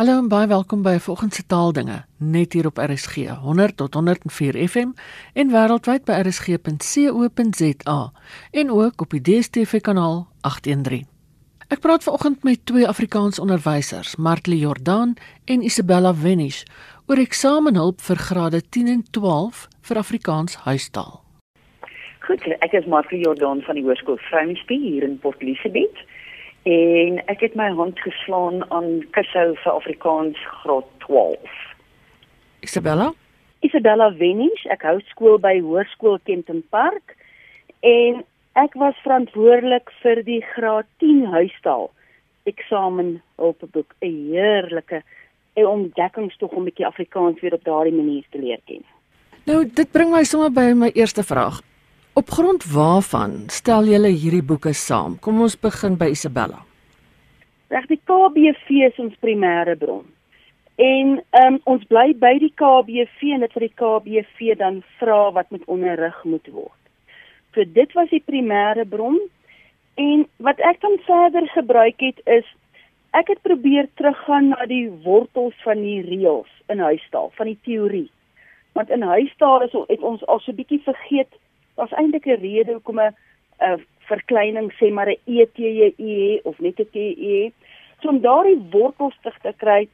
Hallo en baie welkom by vanoggend se taaldinge net hier op RSG 100 tot 104 FM en wêreldwyd by rsg.co.za en ook op die DStv kanaal 813. Ek praat vanoggend met twee Afrikaans onderwysers, Martlie Jordan en Isabella Wenish, oor eksamenhulp vir grade 10 en 12 vir Afrikaans huistaal. Goed, ek is Martlie Jordan van die Hoërskool Vrouensby hier in Port Elizabeth en ek het my hand geslaan aan kussou vir Afrikaans graad 12. Isabella? Isabella Wenish, ek hou skool by Hoërskool Kenton Park en ek was verantwoordelik vir die graad 10 huistaal eksamen hulpboek, 'n heerlike ontdekkingstog om 'n bietjie Afrikaans weer op daardie manier te leer ken. Nou, dit bring my sommer by my eerste vraag. Op grond waarvan stel julle hierdie boeke saam? Kom ons begin by Isabella. Reg die KBV is ons primêre bron. En um, ons bly by die KBV en dit vir die KBV dan vra wat met onderrig moet word. So dit was die primêre bron en wat ek dan verder gebruik het is ek het probeer teruggaan na die wortels van die reëls in huistaal, van die teorie. Want in huistaal is het ons al so bietjie vergeet daar's eintlik 'n rede hoekom 'n verkleining sê maar 'n ETJE of net 'n TE. So om daardie wortels te, kry,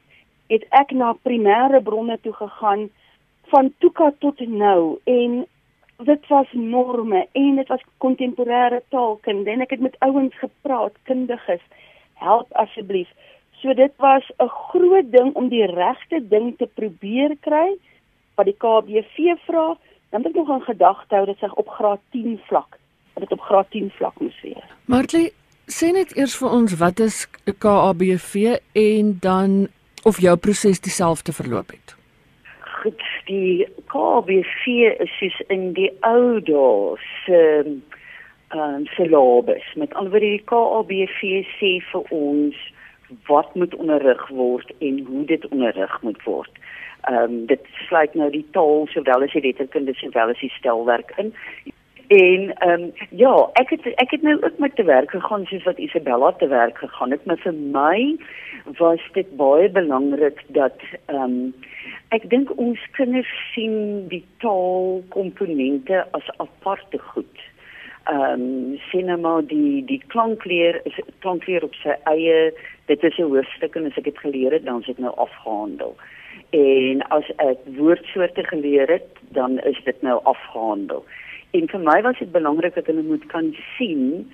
het ek na primêre bronne toe gegaan van Tuka tot nou en dit was norme en dit was kontemporêre taalkunde en ek het met ouens gepraat, kundiges, help asseblief. So dit was 'n groot ding om die regte ding te probeer kry wat die KBV vra dan het ek nog 'n gedagte hou dat sy op graad 10 vlak, dat dit op graad 10 vlak moet wees. Martie, sê net eers vir ons wat is KABV en dan of jou proses dieselfde verloop het. Goed, die KABV is soos in die ou dae se ehm um, syllabus. Met alweer die KABV sê vir ons wat moet onderrig word en hoe dit onderrig moet word ehm um, dit sluit nou die taal sowel as die letterkunde sowel as die stelwerk in. En ehm um, ja, ek het ek het nou ook met te werk gegaan soos wat Isabella te werk gegaan het, maar vir my was dit baie belangrik dat ehm um, ek dink ons kinders sien die taalkomponente as aparte goed. Ehm um, sinema die die klankleer is klankleer op sy eie dit is 'n hoofstuk en as ek dit geleer het dan is dit nou afgehandel en as ek woordsoorte geleer het, dan is dit nou afgehandel. En vir my was dit belangrik dat hulle moet kan sien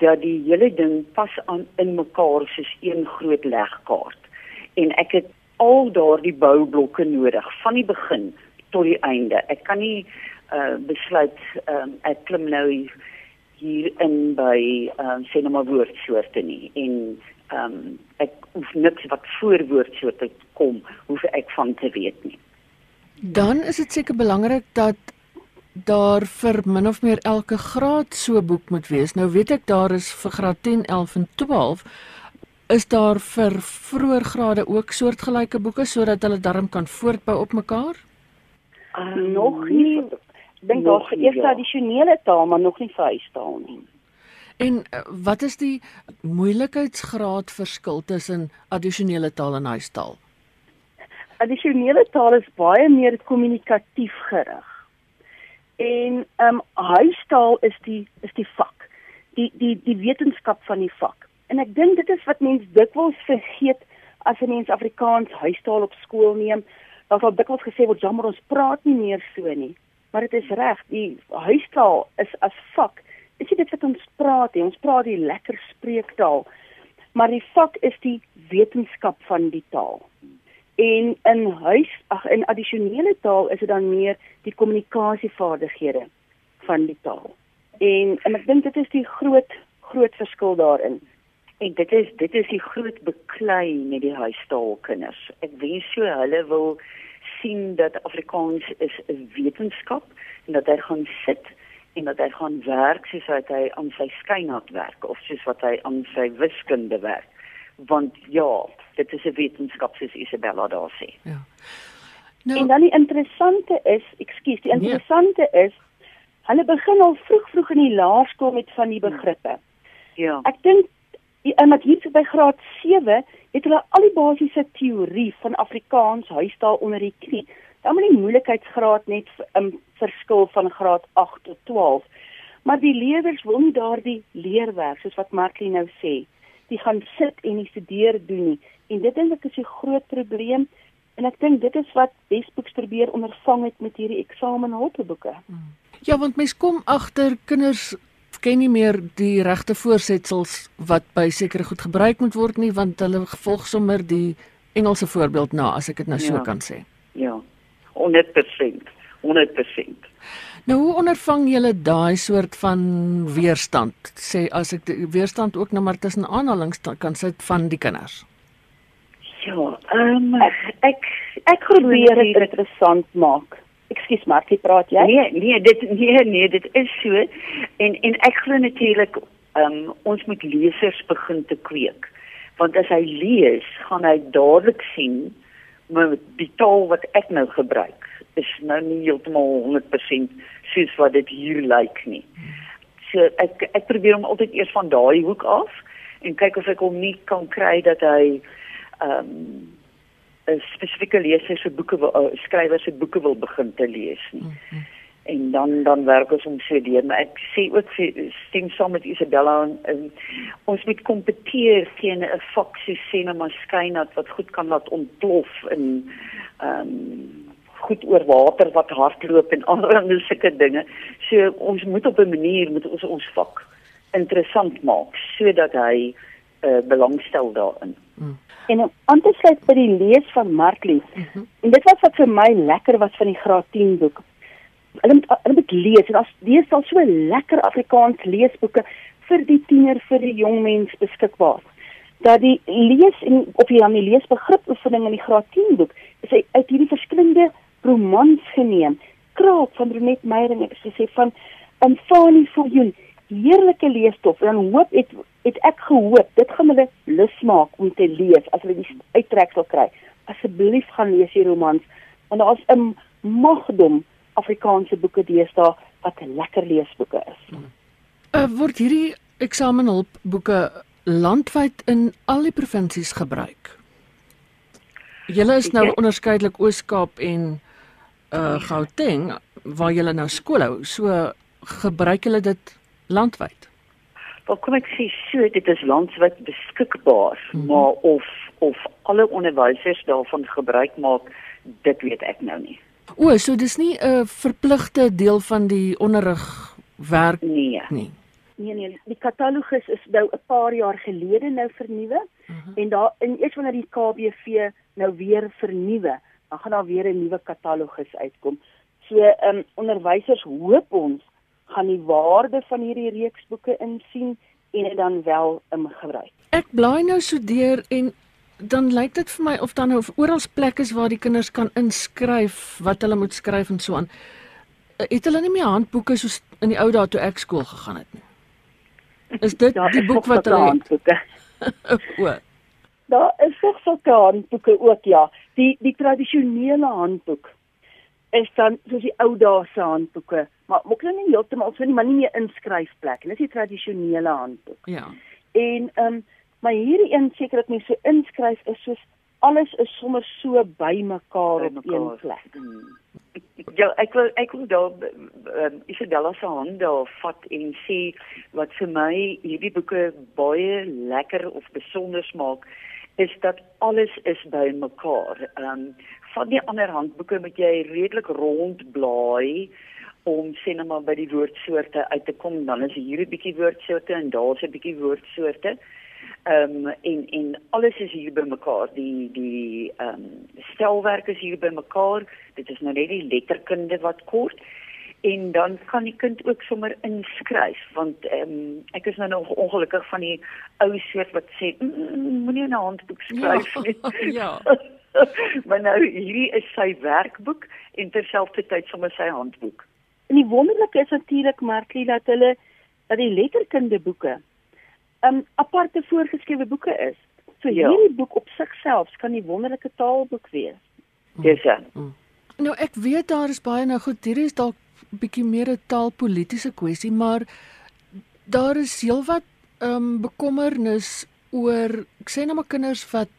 dat die hele ding pas aan in mekaar soos een groot legkaart. En ek het al daardie boublokke nodig van die begin tot die einde. Ek kan nie uh besluit um, ek klim nou hier in by ehm um, sê nou maar woordsoorte nie en ehm um, ek hoef niks wat voorwoord so te kom hoef ek van te weet nie. Dan is dit seker belangrik dat daar vir min of meer elke graad so boek moet wees. Nou weet ek daar is vir graad 10, 11 en 12 is daar vir vroeër grade ook soortgelyke boeke sodat hulle darm kan voortbou op mekaar? Uh, nog nie. Ek dink daar's eers ja. addisionele taal, maar nog nie vir huistaal nie. En uh, wat is die moeilikheidsgraad verskil tussen addisionele taal en huistaal? Addisionele taal is baie meer kommunikatief gerig. En ehm um, huistaal is die is die vak. Die die die wetenskap van die vak. En ek dink dit is wat mense dikwels vergeet as 'n mens Afrikaans huistaal op skool neem. Dan sal dikwels gesê word jammer ons praat nie meer so nie. Maar dit is reg, die huistaal is as vak is dit wat ons praat, he? ons praat die lekker spreektaal. Maar die vak is die wetenskap van die taal. En in huis, ag in addisionele taal is dit dan meer die kommunikasievaardighede van die taal. En en ek dink dit is die groot groot verskil daarin. En dit is dit is die groot beklei met die huistaalkinders. Ek wens so hulle wil sien dat Afrikaans is 'n wetenskap en dat hy gaan sit en dat hy gaan werk soos wat hy aan sy skynat werk of soos wat hy aan sy wiskunde werk. Want ja, dit is 'n wetenskap soos Isabella daar sê. Ja. Nou, en dan die interessante is, ekskuus, die nee. interessante nee. is hulle begin al vroeg vroeg in die laerskool met van die begrippe. Ja. Ek dink en met hier by graad 7 het hulle al die basiese teorie van Afrikaans huistaal onder die knie. Dan moet die moeilikheidsgraad net um, verskil van graad 8 tot 12. Maar die leerders wil nie daardie leerwerk soos wat Markie nou sê. Die gaan sit en die studeer doen nie. En dit dink ek is 'n groot probleem en ek dink dit is wat Wesbooks probeer ondervang het met hierdie eksamenhulpboeke. Ja, want mens kom agter kinders ken nie meer die regte voorsetsels wat by sekere goed gebruik moet word nie want hulle volg sommer die Engelse voorbeeld na as ek dit nou so Ja. kan sê. Ja. 100%. 100%. Nou hoe ondervang julle daai soort van weerstand? Sê as ek die weerstand ook nou maar tussen aanhalings kan sit van die kinders. Ja, ehm um, ek Ek probeer dit interessant maak. Ekskuus Markie, praat jy? Nee, nee, dit nee, nee, dit is so. En en ek glo natuurlik ehm um, ons moet lesers begin te kweek. Want as hy lees, gaan hy dadelik sien maar die taal wat ek nou gebruik is nou nie heeltemal 100% soos wat dit hier lyk nie. So ek ek probeer hom altyd eers van daai hoek af en kyk of ek hom nie kan kry dat hy ehm um, 'n spesifieke leser se boeke wil uh, skrywer se boeke wil begin te lees nie. Mm -hmm. En dan dan werk ons om so deur, maar ek sê ook stem saam met Isabella en, en ons moet kompeteer teen 'n vak so maar skynat wat goed kan laat ontplof en ehm um, goed oor water wat hardloop en allerlei sulke dinge. So ons moet op 'n manier moet ons ons vak interessant maak sodat hy uh, belangstel daarin. Mm. En om aan te sluit by die lees van Marklies. Mm -hmm. En dit was wat vir my lekker was van die graad 10 boek. Hulle moet hulle moet lees en as lees al so lekker Afrikaans leesboeke vir die tiener vir die jong mens beskikbaar. Dat die lees en of jy dan die leesbegrip oefening in die graad 10 boek is hy uit hierdie verskillende romans geneem. Kraak van Renet Meyering het gesê van 'n Fanny Viljoen heerlike leesstof en dan hoop het het ek gehoop dit gaan hulle lus maak om te lees as hulle die uittreksel kry. Asseblief gaan lees die romans want daar's 'n magdom Afrikaanse boeke deesdae wat lekker leesboeke is. Uh, word hierdie eksamenhulpboeke landwyd in al die provinsies gebruik? Julle is nou onderskeidelik Oos-Kaap en uh Gauteng waar julle nou skool hou. So gebruik julle dit landwyd. Wel kom ek sê so dit is landwyd beskikbaar, mm -hmm. maar of of alle onderwysers daarvan gebruik maak, dit weet ek nou nie. O, so dis nie 'n verpligte deel van die onderrig werk Nee. nie. Nee nee, die katalogus is nou 'n paar jaar gelede nou vernuwe uh -huh. en daar in eers wanneer die KBV nou weer vernuwe, dan gaan daar weer 'n nuwe katalogus uitkom. So ehm um, onderwysers hoop ons gaan die waarde van hierdie reeks boeke insien en dit dan wel um, gebruik. Ek blaai nou so deur en dan lyk dit vir my of dan nou oral plek is waar die kinders kan inskryf wat hulle moet skryf en so aan. Het hulle nie meer handboeke soos in die ou dae toe ek skool gegaan het nie? Is dit Daar die is boek wat hulle handboeke. o, Daar is nog sulke handboeke ook ja. Die die tradisionele handboek is dan soos die ou dae se handboeke, maar mok nou nie heeltemal so nie, maar nie meer inskryfplek. Dit is die tradisionele handboek. ja. En ehm um, maar hierdie een seker dat mense so inskryf is soos alles is sommer so bymekaar op Bymekaar. een plek. Hmm. Ja, ek wil ek wil daar um, Isabella se hand daar vat en sê wat vir my hierdie boeke baie lekker of besonder maak is dat alles is bymekaar. Ehm um, van die ander handboeke moet jy redelik rondblaai om sê net maar by die woordsoorte uit te kom. Dan is hier 'n bietjie woordsoorte en daar's 'n bietjie woordsoorte. Ehm um, en en alles is hier bymekaar. Die die ehm um, stelwerk is hier bymekaar. Dit is nou net die letterkunde wat kort en dan kan die kind ook sommer inskryf want ehm um, ek is nou nog ongelukkig van die ou soort wat sê mm, mm, moenie 'n handboek skryf nie. Ja. maar nou hierdie is sy werkboek en terselfdertyd sommer sy handboek. En die wonderlike is natuurlik Markie dat hulle dat die letterkunde boeke 'n um, aparte voorgeskrewe boeke is. So Ja. hierdie boek op sigself kan 'n wonderlike taalboek wees. Dis ja. Nou ek weet daar is baie nou goed, hierdie is dalk bietjie meer 'n taalpolitiese kwessie, maar daar is heelwat ehm um, bekommernis oor ek sê nou maar kinders wat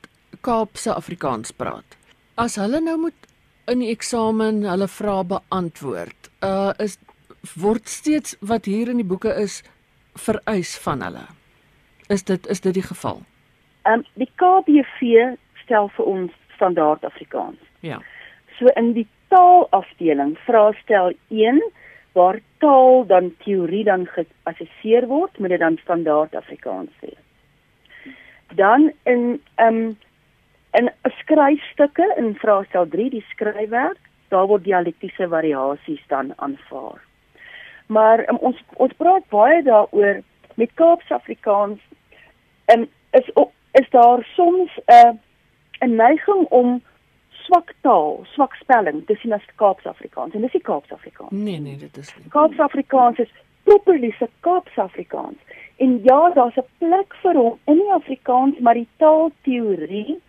Kaapse Afrikaans praat. As hulle nou moet in die eksamen hulle vrae beantwoord, uh is word steeds wat hier in die boeke is vereis van hulle. Is dit is dit die geval? Ehm um, die KBV stel vir ons standaard Afrikaans. Ja. So in die taalafdeling vraestel 1 waar taal dan teorie dan geassesseer word, moet dit dan standaard Afrikaans wees. Dan in ehm um, in skryfstukke in vraestel 3 die skryfwerk, daar word dialektiese variasies dan aanvaar. Maar um, ons ons praat baie daaroor met Kaapse Afrikaans en um, is is daar soms 'n uh, 'n neiging om swak taal, swak spelling te sien as Kaapse Afrikaans en dis nie Kaapse Afrikaans. Nee nee, dit is nie. Kaapse Afrikaans is properly se Kaapse Afrikaans. En ja, daar's 'n plek vir hom in die Afrikaans, maar die taalteorie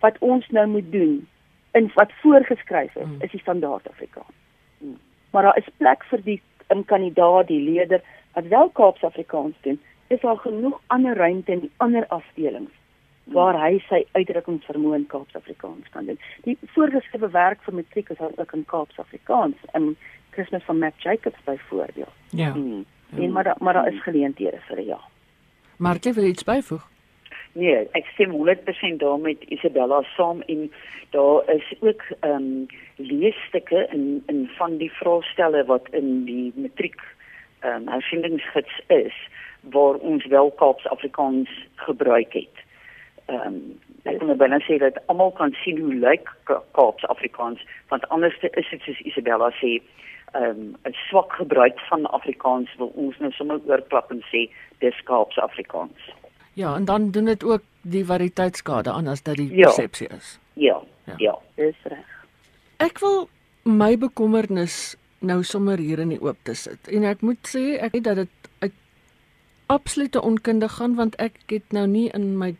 wat ons nou moet doen in wat voorgeskryf is, mm. is die standaard Afrikaans. Mm. Maar daar is plek vir die in kandidaat, die leerder wat wel Kaapse Afrikaans doen. Is daar genoeg ander ruimte in die ander afdelings waar hy sy uitdrukkingsvermoë in Kaapse-Afrikaans kan doen. Die voorgeskrewe werk vir matriek is ook in Kaapse-Afrikaans in Christmas van Matt Jacobs byvoorbeeld. Ja. Hmm. En maar da, maar daar is geleenthede vir ja. Maar jy wil iets byvoeg? Nee, ek stem 100% daarmee met Isabella saam en daar is ook ehm um, leesstukke in in van die vraestelle wat in die matriek ehm um, hersindingsgids is waar ons wel Kaaps-Afrikaans gebruik het ehm um, ek wil binne sê dat almal kan sien hoe lyk Kaaps Afrikaans want anders is dit soos Isabella sê ehm um, 'n swak gebruik van Afrikaans wil ons nou sommer oorklap en sê dis Kaaps Afrikaans. Ja, en dan doen dit ook die variëteitskade aan as dit die ja. persepsie is. Ja. Ja, ja. dis reg. Ek wil my bekommernis nou sommer hier in die oop te sit. En ek moet sê ek het dat dit uit absolute onkunde gaan want ek het nou nie in my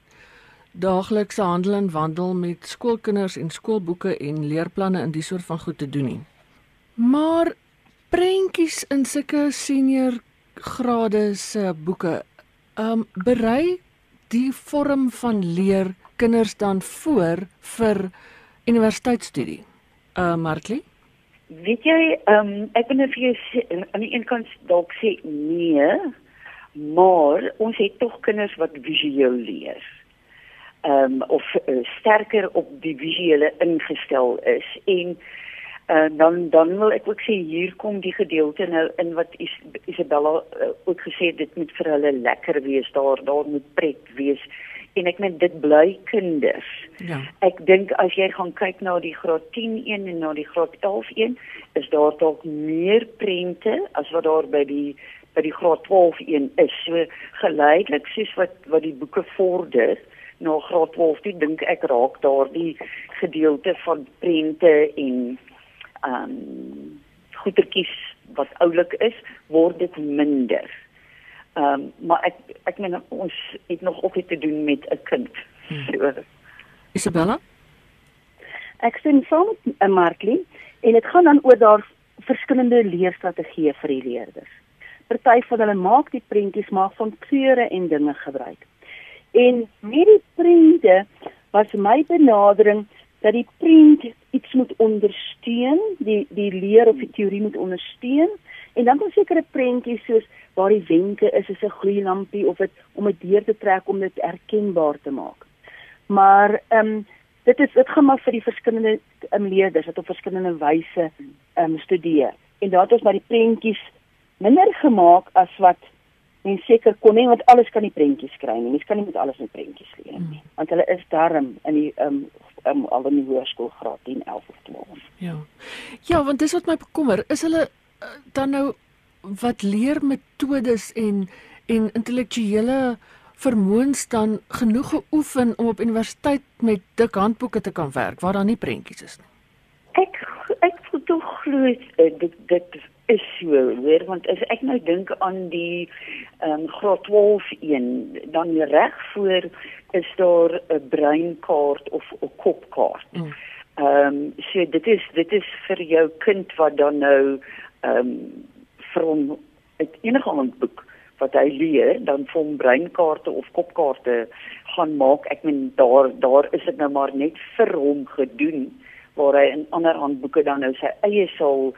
daaglikse handel en wandel met skoolkinders en skoolboeke en leerplanne in die soort van goed te doen nie. Maar prentjies in sulke senior grade se boeke, ehm um, berei die vorm van leer kinders dan voor vir universiteitsstudie. Uh Martlie Weet jy, ehm um, ek ben vir jou aan die een kant dalk sê nee, maar ons het tog kinders wat visueel leer um, of uh, sterker op die visuele ingestel is en uh, dan dan wil ek ook sê hier kom die gedeelte nou in wat Is, Isabella uh, ook gesê dit moet vir hulle lekker wees daar daar moet pret wees en ek meen dit bly kinders. Ja. Ek dink as jy gaan kyk na die graad 10 een en na die graad 11 een is daar dalk meer prente as wat daar by die by die graad 12 een is. So geleidelik soos wat wat die boeke vorder na graad 12 toe dink ek raak daardie gedeelte van prente en ehm um, goedertjies wat oulik is word dit minder. Ehm um, maar ek ek meen ons het nog ook iets te doen met 'n kind. Hmm. So. Isabella? Ek sien soms 'n marklie en dit gaan dan oor daar verskillende leerstrategieë vir die leerders. Party van hulle maak die prentjies maar van kleure en dinge gebruik. En met die prente was my benadering dat die prent iets moet ondersteun, die die leer of die teorie moet ondersteun en dan kom sekere prentjies soos waar die wenke is, is 'n gloeilampie of dit om dit deur te trek om dit erkenbaar te maak. Maar ehm um, dit is dit gaan maar vir die verskillende um, leerders wat op verskillende wyse ehm um, studeer. En daar het ons maar die prentjies minder gemaak as wat en seker kon nie want alles kan nie prentjies kry nie. Mens kan nie met alles met prentjies leer nie. Hmm. Want hulle is darm in die ehm um, um, al in die hoërskool graad 10, 11 of 12. Ja. Ja, want dis wat my bekommer. Is hulle uh, dan nou wat leer metodes en en intellektuele vermoëns dan genoeg geoefen om op universiteit met dik handboeke te kan werk waar daar nie prentjies is nie. Ek ek voel tog glo eh, dit dit is so, hoor, want as ek nou dink aan die ehm um, graad 12 een, dan reg voor is daar 'n breinkaart of 'n kopkaart. Mm. Ehm um, so dit is dit is vir jou kind wat dan nou ehm um, van 'n enige handboek wat hy leer, dan vir hom breinkaarte of kopkaarte gaan maak. Ek meen daar daar is dit nou maar net vir hom gedoen waar hy in ander handboeke dan nou sy eie sal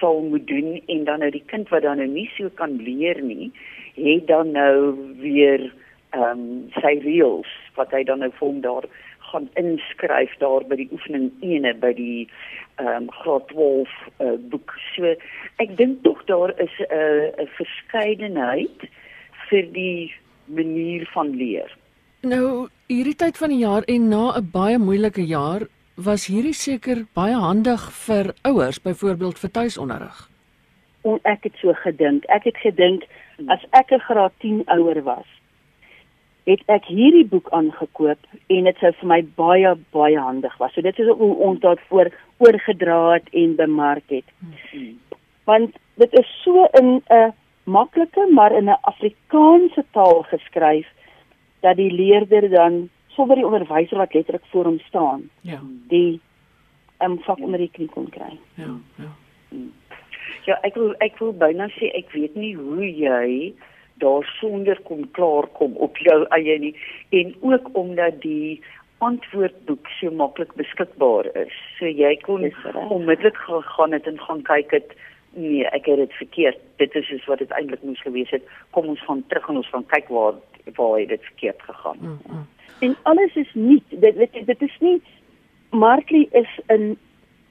sal moet doen en dan nou die kind wat dan nou nie so kan leer nie, het dan nou weer ehm um, sy reëls wat hy dan nou vir hom daar gaan inskryf daar by die oefening 1 by die ehm um, graad 12 uh, boek. So ek dink tog daar is 'n uh, 'n verskeidenheid vir die manier van leer. Nou hierdie tyd van die jaar en na 'n baie moeilike jaar was hierdie seker baie handig vir ouers byvoorbeeld vir tuisonderrig. En ek het so gedink. Ek het gedink as ek 'n graad 10 ouer was, het ek hierdie boek aangekoop en dit sou vir my baie baie handig was. So dit is hoe ons dit voor oorgedra het en bemark het. Want dit is so in 'n maklike maar in 'n Afrikaanse taal geskryf dat die leerder dan sonder die onderwyser wat letterlik voor hom staan, Ja. die um, vak onder die knie kon kry. Ja, ja. Ja, ek wil ek wil byna sê ek weet nie hoe jy daarsonder kon klaarkom op jou eie nie en ook omdat die antwoordboek so maklik beskikbaar is. So jy kon onmiddellik gegaan het en gaan kyk het nee, ek het dit verkeerd. Dit is soos wat dit eintlik moes gewees het. Kom ons gaan terug en ons gaan kyk waar waar het dit verkeerd gegaan. Mm, mm. En alles is nie dit dit, dit is nie Markley is in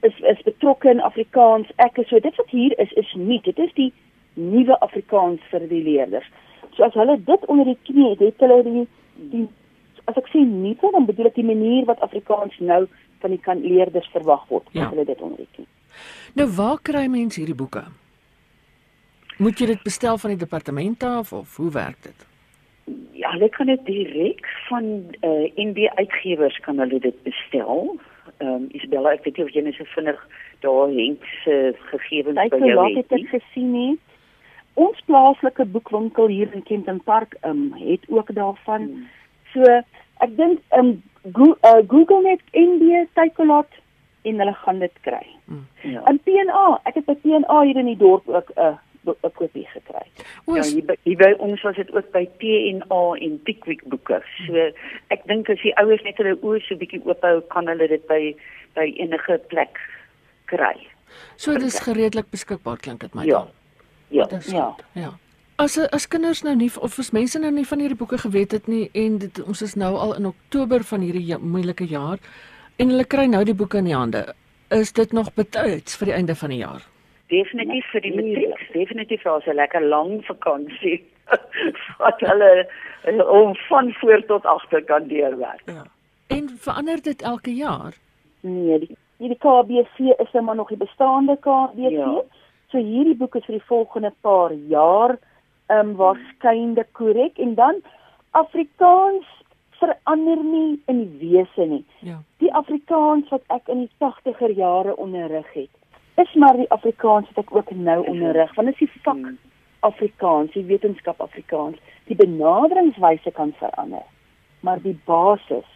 is is betrokke in Afrikaans. Ek is so dit wat hier is is nie. Dit is die nuwe Afrikaans vir die leerders. So as hulle dit onder die knie het, het hulle die die as ek sê nuwe dan bedoel ek die manier wat Afrikaans nou van die kan leerders verwag word. Ja. Hulle dit onder die knie. Nou waar kry mens hierdie boeke? Moet jy dit bestel van die departement af of hoe werk dit? Ja, hulle kan dit direk van eh uh, NB uitgewers kan hulle dit bestel. Ehm um, Isabella, ek weet nie of jy net so vinnig daar Henk se gegevens Kyk by jou laat het het ek gesien nie. Ons plaaslike boekwinkel hier in Kenton Park um, het ook daarvan. Hmm. So ek dink um, Go uh, Google net NB Takealot en hulle gaan dit kry. Ja. In PNA, ek het by PNA hier in die dorp ook 'n uh, 'n kopie gekry. Ja, is- hier hier by ons was dit ook by TNA en Pickwick boeke. So ek dink as die ouers net hulle oë so bietjie oop hou, kan hulle dit by by enige plek kry. so dis gereedelik beskikbaar klink dit my Ja. dan. Ja. Dis Ja. Ja. As as kinders nou nie of as mense nou nie van hierdie boeke geweet het nie en dit ons is nou al in Oktober van hierdie ja, moeilike jaar en hulle kry nou die boeke in die hande. Is dit nog betyds vir die einde van die jaar? Definitief vir die matriek, definitief vir 'n lekker lang vakansie wat hulle om van voor tot agter kan deurwerk. Ja. En verander dit elke jaar? Nee, die hierdie KBC is nou maar nog die bestaande KBC. Ja. So hierdie boek is vir die volgende paar jaar ehm um, waarskynlik korrek en dan Afrikaans verander nie in die wese nie. Ja. Die Afrikaans wat ek in die 80er jare onderrig het, is maar die Afrikaans wat ek ook nou onderrig, want dit is die vak Hmm. Afrikaans, die wetenskap Afrikaans. Die benaderingswyse kan verander, maar die basis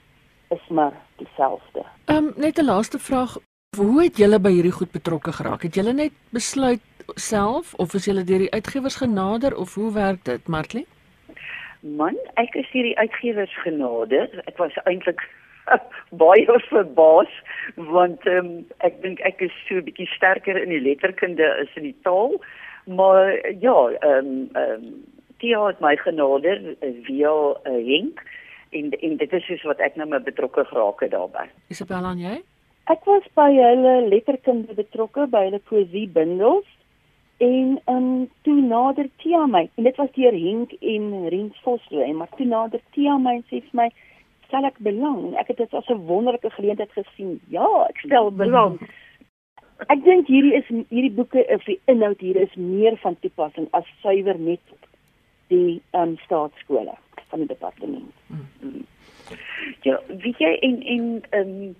is maar dieselfde. Ehm um, net 'n laaste vraag. Hoe het julle by hierdie goed betrokke geraak? Het julle net besluit self of is julle deur die uitgewers genader of hoe werk dit, Martlie? Man, ek is hierdie uitgewers genader. Ek was eintlik baie verbaas want um, ek dink ek is so 'n bietjie sterker in die letterkunde as in die taal. Maar ja, ehm um, ehm um, Tia het my genader uh, via uh, Henk en en dit is soos wat ek nou maar betrokke geraak het daarbey. Isabel aan jy? Ek was by hulle letterkunde betrokke by hulle poesiebundels en um toe nader Tia my en dit was deur Henk en Rens Vosloo maar toe nader Tia my en sê vir my stel ek belang. Ek het dit as 'n wonderlike geleentheid gesien. Ja ek stel belang. Ek dink hierdie is hierdie boeke of die inhoud hier is meer van toepassing as suiwer net die um staatskole van die departement. Ja, weet jy en en ehm um,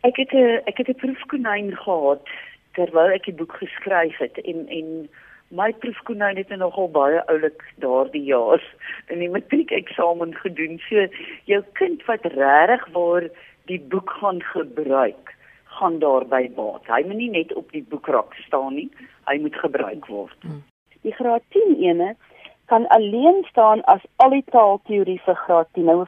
ek het 'n ek het 'n proefkonyn gehad terwyl ek die boek geskryf het en en my proefkonyn het nogal baie oulik daardie jaar in die matriekeksamen gedoen. So jou kind wat regtig waar die boek gaan gebruik, gaan daarby baat. Hy moet nie net op die boekrak staan nie, hy moet gebruik word. die graad 10 ene kan alleen staan as al die taalteorie vir graad 10 nou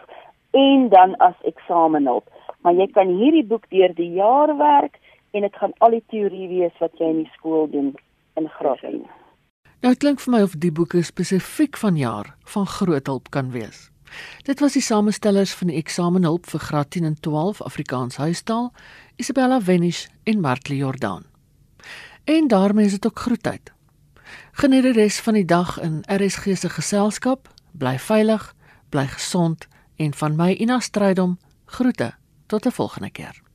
en dan as eksamenhulp. Maar jy kan hierdie boek deur die jaar werk en dit gaan al die teorie wees wat jy in die skool doen in graad 10. Nou klink vir my of die boeke spesifiek van jaar van groot hulp kan wees. Dit was die samestellers van die eksamenhulp vir graad 10 en 12 Afrikaans huistaal, Isabella Wenish en Martli Jordan. En daarmee is dit ook groetheid. Geniet die res van die dag in RSG se geselskap, bly veilig, bly gesond en van my Ina Strydom groete tot 'n volgende keer.